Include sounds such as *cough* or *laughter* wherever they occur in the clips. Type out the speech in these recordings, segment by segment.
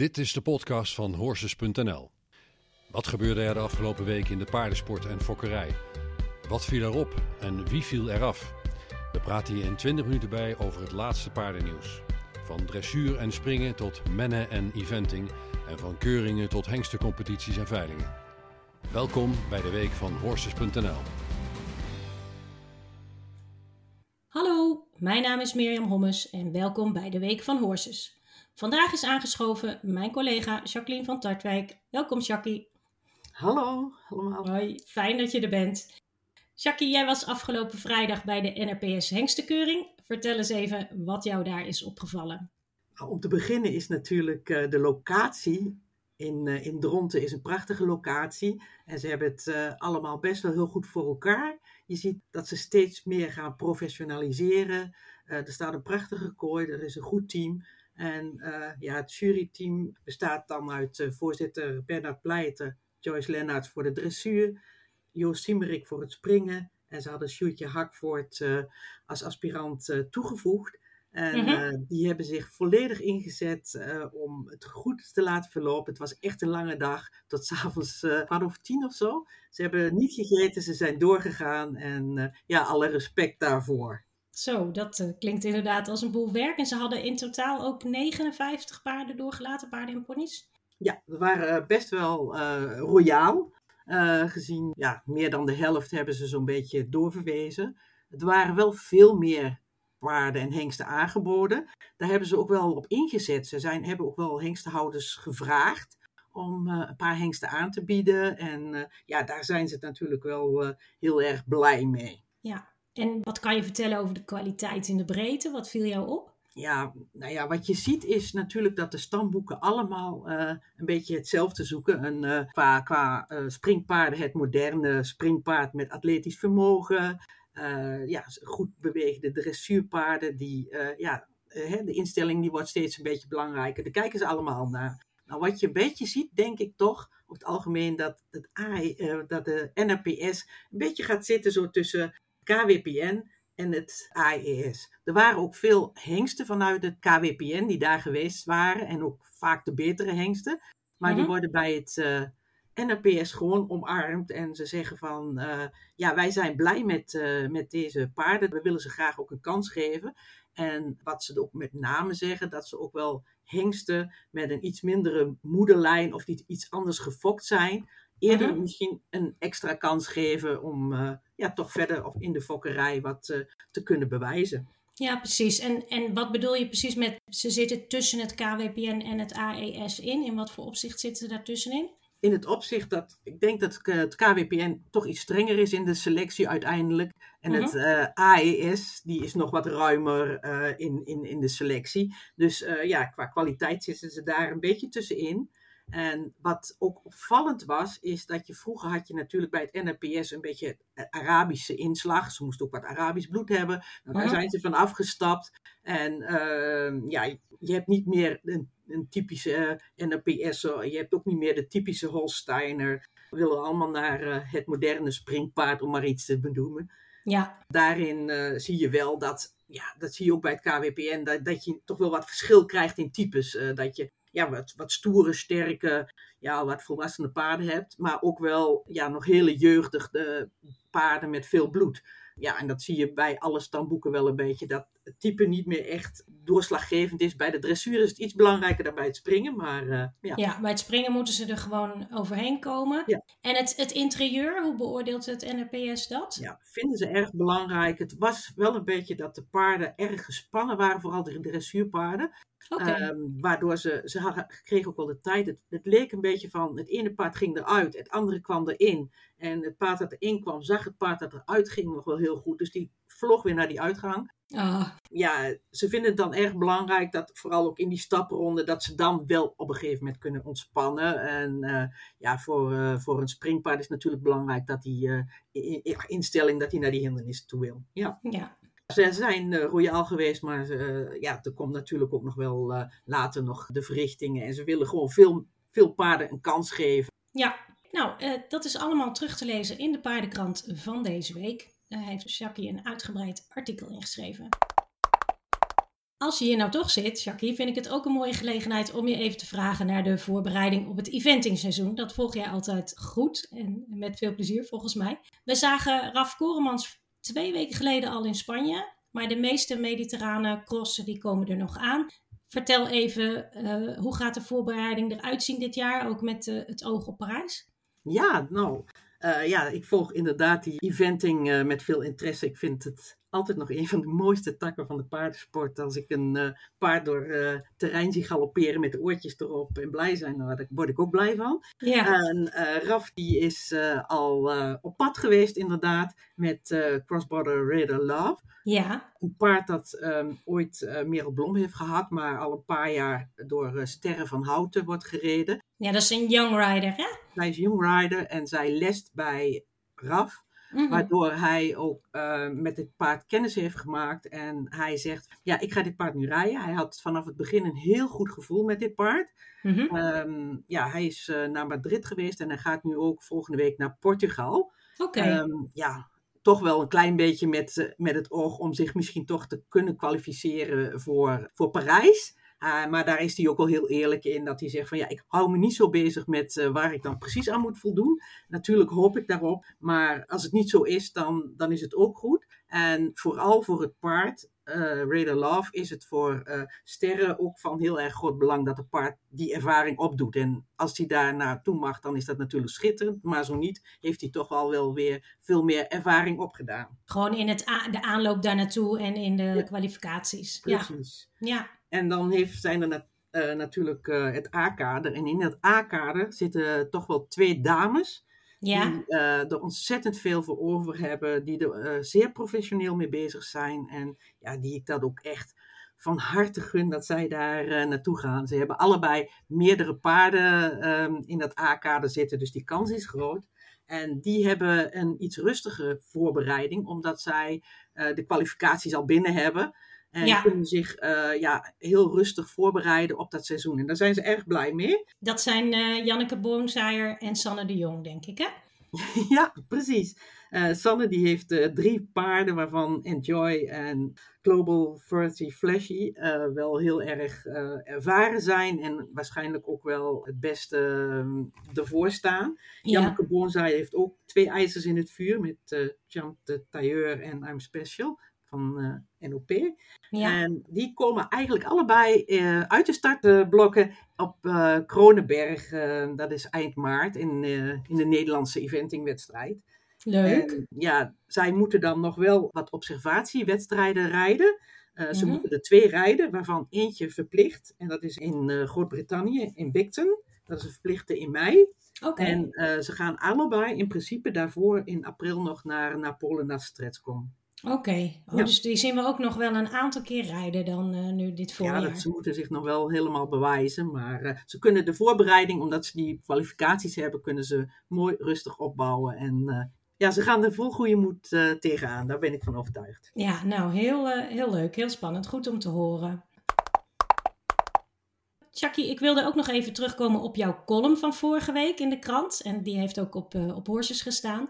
Dit is de podcast van Horses.nl. Wat gebeurde er de afgelopen week in de paardensport en fokkerij? Wat viel erop en wie viel eraf? We praten hier in 20 minuten bij over het laatste paardennieuws. Van dressuur en springen tot mennen en eventing en van keuringen tot hengstencompetities en veilingen. Welkom bij de week van Horses.nl. Hallo, mijn naam is Mirjam Hommes en welkom bij de Week van Horses. Vandaag is aangeschoven mijn collega Jacqueline van Tartwijk. Welkom Jackie. Hallo allemaal. Hoi, fijn dat je er bent. Jackie, jij was afgelopen vrijdag bij de NRPS Hengstenkeuring. Vertel eens even wat jou daar is opgevallen. Nou, om te beginnen is natuurlijk uh, de locatie in, uh, in Dronten is een prachtige locatie. En ze hebben het uh, allemaal best wel heel goed voor elkaar. Je ziet dat ze steeds meer gaan professionaliseren. er staat een prachtige kooi, er is een goed team. En uh, ja, het juryteam bestaat dan uit uh, voorzitter Bernard Pleiter, Joyce Lennarts voor de dressuur, Joost Simmerik voor het springen. En ze hadden Sjoerdje Hakvoort uh, als aspirant toegevoegd. En mm -hmm. die hebben zich volledig ingezet om het goed te laten verlopen. Het was echt een lange dag, tot s'avonds kwart over tien of zo. Ze hebben niet gegeten, ze zijn doorgegaan en ja, alle respect daarvoor. Zo, dat uh, klinkt inderdaad als een boel werk. En ze hadden in totaal ook 59 paarden doorgelaten, paarden en ponies. Ja, we waren best wel uh, royaal. Uh, gezien, ja, meer dan de helft hebben ze zo'n beetje doorverwezen. Het waren wel veel meer paarden en hengsten aangeboden. Daar hebben ze ook wel op ingezet. Ze zijn, hebben ook wel hengstenhouders gevraagd om een paar hengsten aan te bieden. En ja, daar zijn ze natuurlijk wel heel erg blij mee. Ja, en wat kan je vertellen over de kwaliteit in de breedte? Wat viel jou op? Ja, nou ja, wat je ziet is natuurlijk dat de stamboeken allemaal uh, een beetje hetzelfde zoeken. Een, uh, qua qua uh, springpaarden het moderne springpaard met atletisch vermogen. ja, goed bewegende dressuurpaarden. Die, ja, de instelling die wordt steeds een beetje belangrijker. Daar kijken ze allemaal naar. Nou, wat je een beetje ziet, denk ik toch, over het algemeen, dat, het AI, dat de NRPS een beetje gaat zitten zo tussen KWPN en het AES. Er waren ook veel hengsten vanuit het KWPN die daar geweest waren en ook vaak de betere hengsten. Maar die worden bij het uh, NRPS gewoon omarmd en ze zeggen van uh, ja, wij zijn blij met, uh, met deze paarden. We willen ze graag ook een kans geven. En wat ze ook met name zeggen, dat ze ook wel hengsten met een iets mindere moederlijn of die iets anders gefokt zijn, eerder misschien een extra kans geven om uh, ja, toch verder of in de fokkerij wat uh, te kunnen bewijzen. Ja, precies. En, en wat bedoel je precies met ze zitten tussen het KWPN en het AES in? In wat voor opzicht zitten ze daartussenin? In het opzicht dat ik denk dat het KWPN toch iets strenger is in de selectie uiteindelijk. En het uh, AES die is nog wat ruimer uh, in, in, in de selectie. Dus ja, qua kwaliteit zitten ze daar een beetje tussenin. En wat ook opvallend was, is dat je vroeger had je natuurlijk bij het NRPS een beetje Arabische inslag. Ze moesten ook wat Arabisch bloed hebben. Nou, daar zijn ze van afgestapt. En uh, ja, je hebt niet meer een, een typische uh, NRPS. Je hebt ook niet meer de typische Holsteiner. We willen allemaal naar uh, het moderne springpaard, om maar iets te benoemen. Ja. Daarin zie je wel dat, ja, dat zie je ook bij het KWPN, dat, dat je toch wel wat verschil krijgt in types. dat je ja, wat, wat stoere, sterke, ja, wat volwassene paarden hebt. Maar ook wel ja, nog hele jeugdige paarden met veel bloed. Ja, en dat zie je bij alle stamboeken wel een beetje. Dat type niet meer echt doorslaggevend is. Bij de dressuur is het iets belangrijker dan bij het springen. Maar, uh, ja. ja, bij het springen moeten ze er gewoon overheen komen. Ja. En het, het interieur, hoe beoordeelt het NRPS dat? Ja, vinden ze erg belangrijk. Het was wel een beetje dat de paarden erg gespannen waren. Vooral de dressuurpaarden. Okay. Um, waardoor ze, ze hadden, kregen ook wel de tijd. Het, het, leek een beetje van, het ene paard ging eruit, het andere kwam erin. En het paard dat erin kwam, zag het paard dat eruit ging nog wel heel goed. Dus die vlog weer naar die uitgang. Oh. Ja, ze vinden het dan erg belangrijk dat, vooral ook in die stapronde, dat ze dan wel op een gegeven moment kunnen ontspannen. En uh, ja, voor, uh, voor een springpaard is het natuurlijk belangrijk dat die uh, in, instelling dat hij naar die hindernissen toe wil. Ja. ja. Ze zijn royaal geweest, maar ja, er komt natuurlijk ook nog wel later nog de verrichtingen. En ze willen gewoon veel, veel paarden een kans geven. Ja, nou, dat is allemaal terug te lezen in de paardenkrant van deze week. Daar heeft Jackie een uitgebreid artikel ingeschreven. Als je hier nou toch zit, Jackie, vind ik het ook een mooie gelegenheid om je even te vragen naar de voorbereiding op het eventingseizoen. Dat volg jij altijd goed en met veel plezier volgens mij. We zagen Raf Koremans twee weken geleden al in Spanje, maar de meeste mediterrane crossen die komen er nog aan. Vertel even, uh, hoe gaat de voorbereiding eruit zien dit jaar, ook met uh, het oog op Parijs? Ja, nou, uh, ja, ik volg inderdaad die eventing met veel interesse. Ik vind het altijd nog een van de mooiste takken van de paardensport. Als ik een uh, paard door terrein zie galopperen met de oortjes erop en blij zijn, nou, daar word ik ook blij van. Ja. En Raf die is al op pad geweest inderdaad met Crossborder Raider Love. Ja. Een paard dat um, ooit Merel Blom heeft gehad, maar al een paar jaar door Sterren van Houten wordt gereden. Ja, dat is een young rider hè? Zij is young rider en zij lest bij Raf. Mhm. Waardoor hij ook uh, met dit paard kennis heeft gemaakt. En hij zegt: Ja, ik ga dit paard nu rijden. Hij had vanaf het begin een heel goed gevoel met dit paard. Mm um, ja, hij is uh, naar Madrid geweest en hij gaat nu ook volgende week naar Portugal. Oké. Okay. Um, ja, toch wel een klein beetje met, uh, met het oog om zich misschien toch te kunnen kwalificeren voor, voor Parijs. Uh, maar daar is hij ook wel heel eerlijk in. Dat hij zegt van ja, ik hou me niet zo bezig met uh, waar ik dan precies aan moet voldoen. Natuurlijk hoop ik daarop. Maar als het niet zo is, dan, dan is het ook goed. En vooral voor het paard, uh, Raider Love, is het voor sterren ook van heel erg groot belang dat het paard die ervaring opdoet. En als hij daar naartoe mag, dan is dat natuurlijk schitterend. Maar zo niet, heeft hij toch wel wel weer veel meer ervaring opgedaan. Gewoon in het de aanloop daar naartoe en in de ja. kwalificaties. Precies. Ja. ja. En dan heeft, zijn er uh, natuurlijk uh, het A-kader. En in het A-kader zitten toch wel twee dames. Ja. Die uh, er ontzettend veel voor over hebben. Die er zeer professioneel mee bezig zijn. En ja, die ik dat ook echt van harte gun dat zij daar naartoe gaan. Ze hebben allebei meerdere paarden um, in dat A-kader zitten. Dus die kans is groot. En die hebben een iets rustige voorbereiding. Omdat zij de kwalificaties al binnen hebben. En ja. kunnen zich uh, ja, heel rustig voorbereiden op dat seizoen. En daar zijn ze erg blij mee. Dat zijn uh, Janneke Boomsaaier en Sanne de Jong, denk ik, hè? *laughs* ja, precies. Uh, Sanne die heeft drie paarden, waarvan Enjoy en Global Furty Flashy wel heel erg ervaren zijn. En waarschijnlijk ook wel het beste ervoor staan. Ja. Janneke Boomsaaier heeft ook twee ijzers in het vuur met Jump the Tailleur en I'm Special van NOP. Ja. En die komen eigenlijk allebei uh, uit de startblokken op uh, Kronenberg. Dat is eind maart in, in de Nederlandse eventingwedstrijd. Leuk. En, ja, zij moeten dan nog wel wat observatiewedstrijden rijden. Ze moeten er twee rijden, waarvan eentje verplicht. En dat is in Groot-Brittannië, in Bicton. Dat is een verplichte in mei. Okay. En ze gaan allebei in principe daarvoor in april nog naar, naar Polen, naar Stretskom. Oké, okay. oh, ja. dus die zien we ook nog wel een aantal keer rijden dan uh, nu dit voorjaar. Ja, dat, ze moeten zich nog wel helemaal bewijzen. Maar uh, ze kunnen de voorbereiding, omdat ze die kwalificaties hebben, kunnen ze mooi rustig opbouwen. En uh, ja, ze gaan er vol goede moed tegenaan. Daar ben ik van overtuigd. Ja, nou, heel, heel leuk, heel spannend. Goed om te horen. Chucky, ik wilde ook nog even terugkomen op jouw column van vorige week in de krant. En die heeft ook op, op Horses gestaan.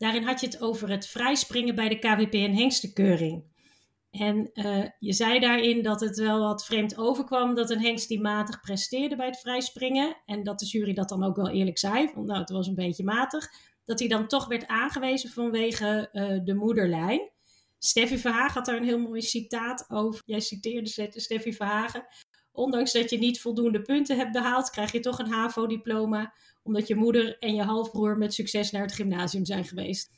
Daarin had je het over het vrijspringen bij de KWP en hengstenkeuring. En uh, je zei daarin dat het wel wat vreemd overkwam dat een hengst die matig presteerde bij het vrijspringen. En dat de jury dat dan ook wel eerlijk zei, want nou het was een beetje matig. Dat hij dan toch werd aangewezen vanwege uh, de moederlijn. Steffi Verhagen had daar een heel mooi citaat over. Jij citeerde Steffi Verhagen. Ondanks dat je niet voldoende punten hebt behaald, krijg je toch een HAVO-diploma omdat je moeder en je halfbroer met succes naar het gymnasium zijn geweest.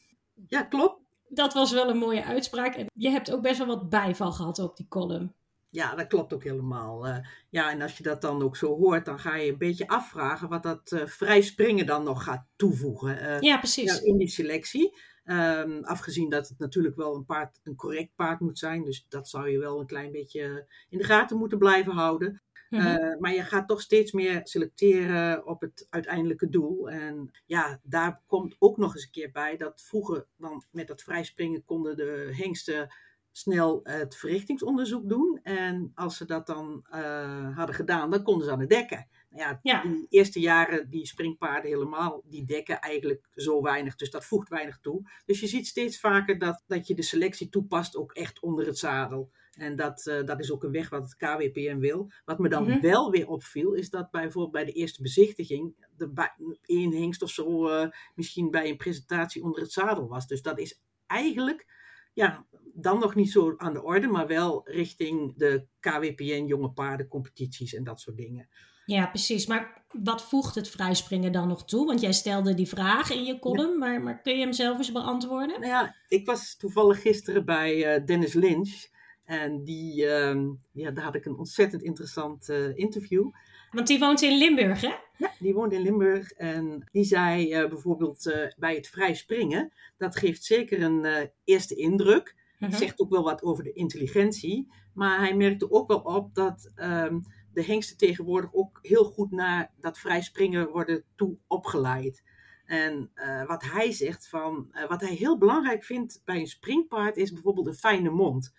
Ja, klopt. Dat was wel een mooie uitspraak. En je hebt ook best wel wat bijval gehad op die column. Ja, dat klopt ook helemaal. Uh, ja, en als je dat dan ook zo hoort, dan ga je een beetje afvragen wat dat uh, vrij springen dan nog gaat toevoegen. Uh, ja, precies. Ja, in die selectie. Um, afgezien dat het natuurlijk wel een, paard, een correct paard moet zijn. Dus dat zou je wel een klein beetje in de gaten moeten blijven houden. Mm-hmm. Uh, maar je gaat toch steeds meer selecteren op het uiteindelijke doel. En ja, daar komt ook nog eens een keer bij dat vroeger dan met dat vrijspringen konden de hengsten snel het verrichtingsonderzoek doen. En als ze dat dan uh, hadden gedaan, dan konden ze aan het dekken. Ja, ja, die eerste jaren, die springpaarden helemaal, die dekken eigenlijk zo weinig. Dus dat voegt weinig toe. Dus je ziet steeds vaker dat, dat je de selectie toepast ook echt onder het zadel. En dat, uh, dat is ook een weg wat het KWPN wil. Wat me dan Mhm. wel weer opviel, is dat bijvoorbeeld bij de eerste bezichtiging de één hengst of zo eh, misschien bij een presentatie onder het zadel was. Dus dat is eigenlijk ja, dan nog niet zo aan de orde, maar wel richting de KWPN jonge paardencompetities en dat soort dingen. Ja, precies. Maar wat voegt het vrijspringen dan nog toe? Want jij stelde die vraag in je column, maar, maar kun je hem zelf eens beantwoorden? Nou ja, ik was toevallig gisteren bij eh, Dennis Lynch. En die, ehm, ja, daar had ik een ontzettend interessant eh, interview. Want die woont in Limburg, hè? Ja, die woont in Limburg en die zei eh, bijvoorbeeld bij het vrij springen, dat geeft zeker een eerste indruk. Mhm. Het zegt ook wel wat over de intelligentie, maar hij merkte ook wel op dat ehm, de hengsten tegenwoordig ook heel goed naar dat vrij springen worden toe opgeleid. En eh, wat hij zegt van, eh, wat hij heel belangrijk vindt bij een springpaard is bijvoorbeeld een fijne mond.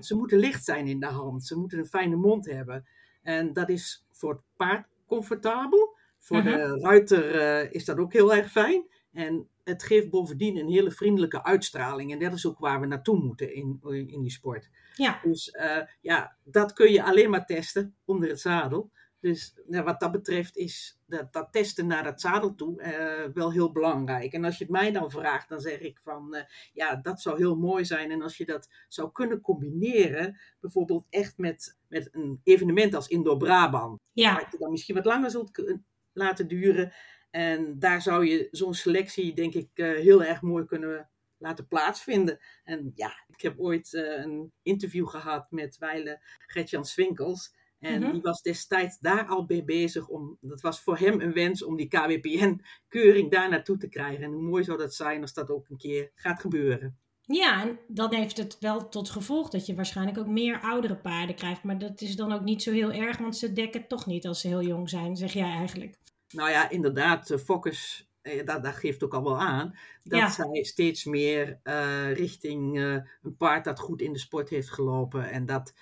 Ze moeten licht zijn in de hand. Ze moeten een fijne mond hebben. En dat is voor het paard comfortabel. Voor de ruiter eh, is dat ook heel erg fijn. En het geeft bovendien een hele vriendelijke uitstraling. En dat is ook waar we naartoe moeten in, in die sport. Ja, Dus eh, ja, dat kun je alleen maar testen onder het zadel. Dus nou, wat dat betreft is dat, dat testen naar het zadel toe eh, wel heel belangrijk. En als je het mij dan vraagt, dan zeg ik van eh, ja, dat zou heel mooi zijn. En als je dat zou kunnen combineren, bijvoorbeeld echt met, met een evenement als Indoor Brabant. ja, Wat je dan misschien wat langer zult laten duren. En daar zou je zo'n selectie, denk ik, eh, heel erg mooi kunnen laten plaatsvinden. En ja, ik heb ooit eh, een interview gehad met Weile Gertjan Swinkels. En Mhm. die was destijds daar al mee bezig. Om, dat was voor hem een wens om die KWPN-keuring daar naartoe te krijgen. En hoe mooi zou dat zijn als dat ook een keer gaat gebeuren. ja, en dan heeft het wel tot gevolg dat je waarschijnlijk ook meer oudere paarden krijgt. Maar dat is dan ook niet zo heel erg, want ze dekken toch niet als ze heel jong zijn, zeg jij eigenlijk. Nou ja, inderdaad, eh, Focus, eh, dat, dat geeft ook al wel aan dat Ja. zij steeds meer eh, richting een paard dat goed in de sport heeft gelopen. En dat,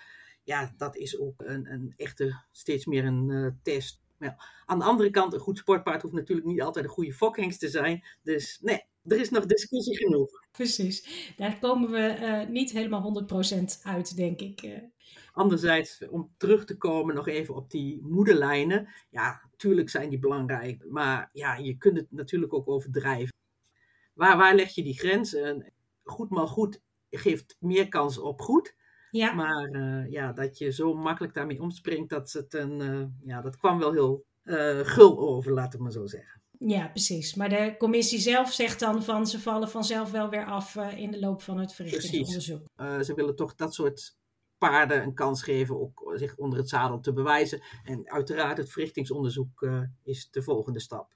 ja, dat is ook een, een echte, steeds meer een test. Maar ja, aan de andere kant, een goed sportpaard hoeft natuurlijk niet altijd een goede fokhengst te zijn. Dus nee, er is nog discussie genoeg. Precies, daar komen we eh, niet helemaal 100% uit, denk ik. eh. Anderzijds, om terug te komen nog even op die moederlijnen. Ja, tuurlijk zijn die belangrijk. Maar ja, je kunt het natuurlijk ook overdrijven. Waar, waar leg je die grens? En Goed maar goed geeft meer kans op goed. Ja. Maar eh, ja, dat je zo makkelijk daarmee omspringt, dat, het een, eh, ja, dat kwam wel heel eh, gul over, laat ik maar zo zeggen. Ja, precies. Maar de commissie zelf zegt dan van ze vallen vanzelf wel weer af in de loop van het verrichtingsonderzoek. Ze willen toch dat soort paarden een kans geven ook zich onder het zadel te bewijzen. En uiteraard het verrichtingsonderzoek is de volgende stap.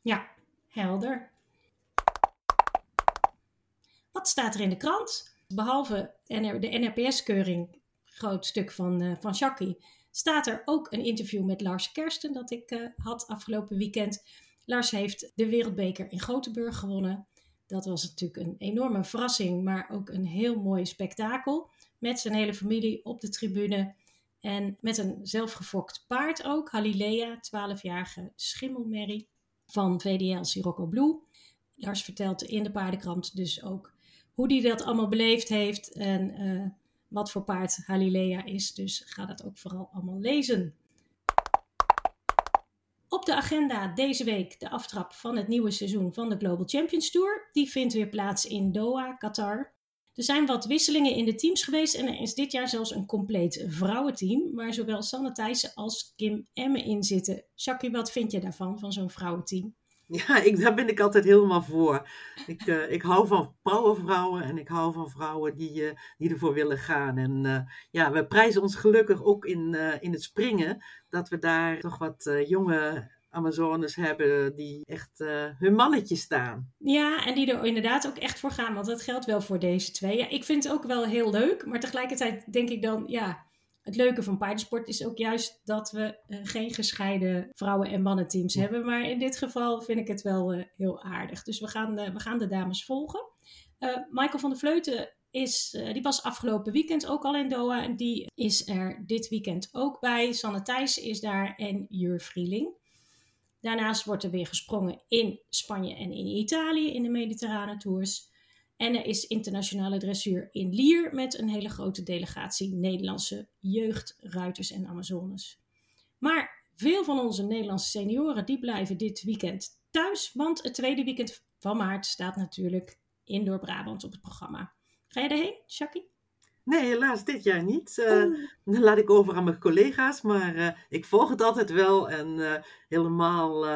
Ja, helder. Wat staat er in de krant? Behalve de NRPS-keuring, groot stuk van, eh van Shaki, staat er ook een interview met Lars Kersten dat ik eh, had afgelopen weekend. Lars heeft de Wereldbeker in Gothenburg gewonnen. Dat was natuurlijk een enorme verrassing, maar ook een heel mooi spektakel. Met zijn hele familie op de tribune. En met een zelfgefokt paard ook, Halilea, 12-jarige schimmelmerrie van VDL Sirocco Blue. Lars vertelt in de paardenkrant dus ook hoe hij dat allemaal beleefd heeft en eh, wat voor paard Halilea is. Dus ga dat ook vooral allemaal lezen. Op de agenda deze week de aftrap van het nieuwe seizoen van de Global Champions Tour. Die vindt weer plaats in Doha, Qatar. Er zijn wat wisselingen in de teams geweest en er is dit jaar zelfs een compleet vrouwenteam, waar zowel Sanne Thijssen als Kim Emme in zitten. Jackie, wat vind je daarvan, van zo'n vrouwenteam? *laughs* Ja, ik, daar ben ik altijd helemaal voor. Ik, eh, ik hou van powervrouwen en ik hou van vrouwen die, eh, die ervoor willen gaan. En eh, ja, we prijzen ons gelukkig ook in, in het springen dat we daar toch wat jonge Amazones hebben die echt hun mannetje staan. Ja, en die er inderdaad ook echt voor gaan, want dat geldt wel voor deze twee. Ja, ik vind het ook wel heel leuk, maar tegelijkertijd denk ik dan, ja, het leuke van paardensport is ook juist dat we eh, geen gescheiden vrouwen- en mannenteams hebben. Maar in dit geval vind ik het wel eh, heel aardig. Dus we gaan, eh, we gaan de dames volgen. Michael van der Vleuten is, die was afgelopen weekend ook al in Doha en die is er dit weekend ook bij. Sanne Thijs is daar en Jur Vrieling. Daarnaast wordt er weer gesprongen in Spanje en in Italië in de Mediterrane Tours. En er is internationale dressuur in Lier met een hele grote delegatie Nederlandse jeugdruiters en Amazones. Maar veel van onze Nederlandse senioren die blijven dit weekend thuis, want het tweede weekend van maart staat natuurlijk Indoor Brabant op het programma. Ga je erheen, Shaki? Nee, helaas dit jaar niet. Uh, Dan laat ik over aan mijn collega's, maar uh, ik volg het altijd wel en uh, helemaal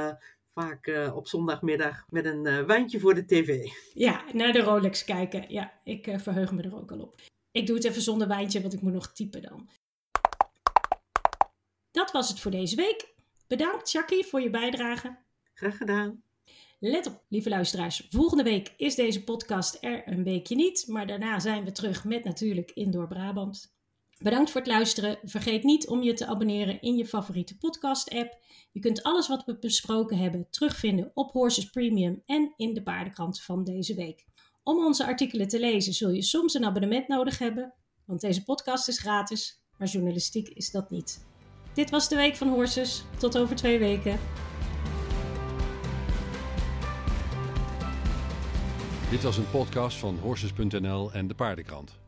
vaak op zondagmiddag met een wijntje voor de tv. Ja, naar de Rolex kijken. Ja, ik verheug me er ook al op. Ik doe het even zonder wijntje, want ik moet nog typen dan. Dat was het voor deze week. Bedankt, Shaki, voor je bijdrage. Graag gedaan. Let op, lieve luisteraars. Volgende week is deze podcast er een weekje niet. Maar daarna zijn we terug met natuurlijk Indoor Brabant. Bedankt voor het luisteren. Vergeet niet om je te abonneren in je favoriete podcast-app. Je kunt alles wat we besproken hebben terugvinden op Horses Premium en in de paardenkrant van deze week. Om onze artikelen te lezen zul je soms een abonnement nodig hebben, want deze podcast is gratis, maar journalistiek is dat niet. Dit was de Week van Horses. Tot over twee weken. Dit was een podcast van Horses.nl en de Paardenkrant.